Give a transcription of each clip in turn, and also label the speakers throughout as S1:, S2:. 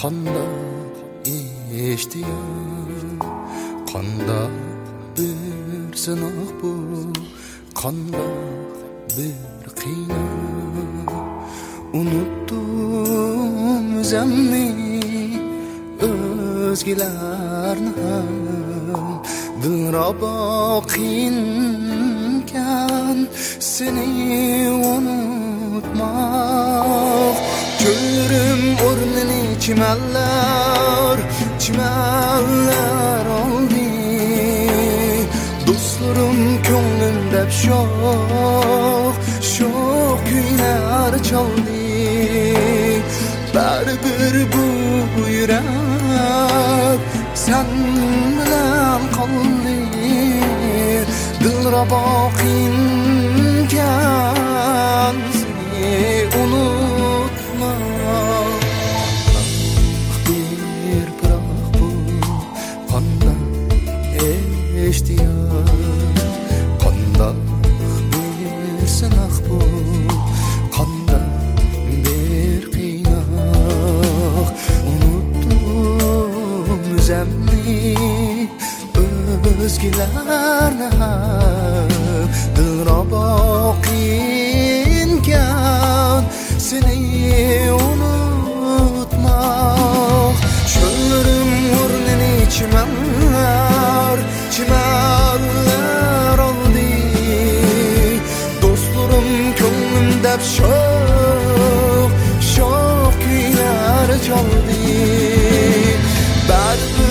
S1: qandoq eshtiyor qandoq bir sinoq bu qandoq bir qiynoq unutdim o'zimni o'zgalarni ham dilrabo qiynkan seni Çimenler, çimenler oldu. Dostlarım gönlümde şok, şok günler çaldı. Baribir bu yürek sen bilen kaldı. Dilraba qiyinken bir sinoq bu qandoq bir qiynoq. Unutdim o'zimni o'zgalarni ham. Dilrabo qiynkan seni hep şok Şok yine her çaldı Bad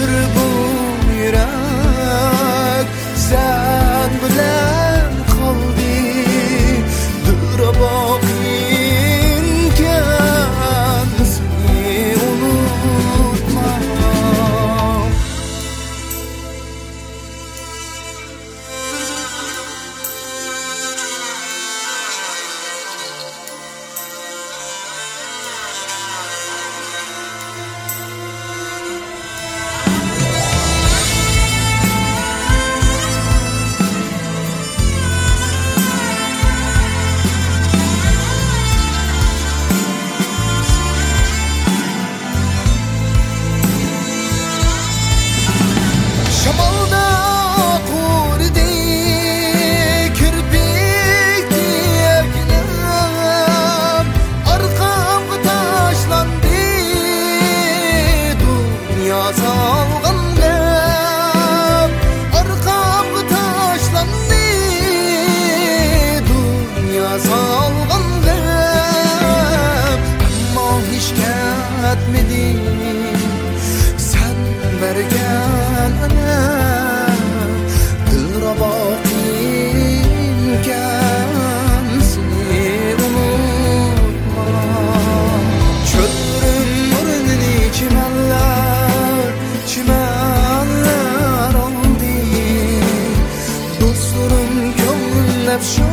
S1: lepszą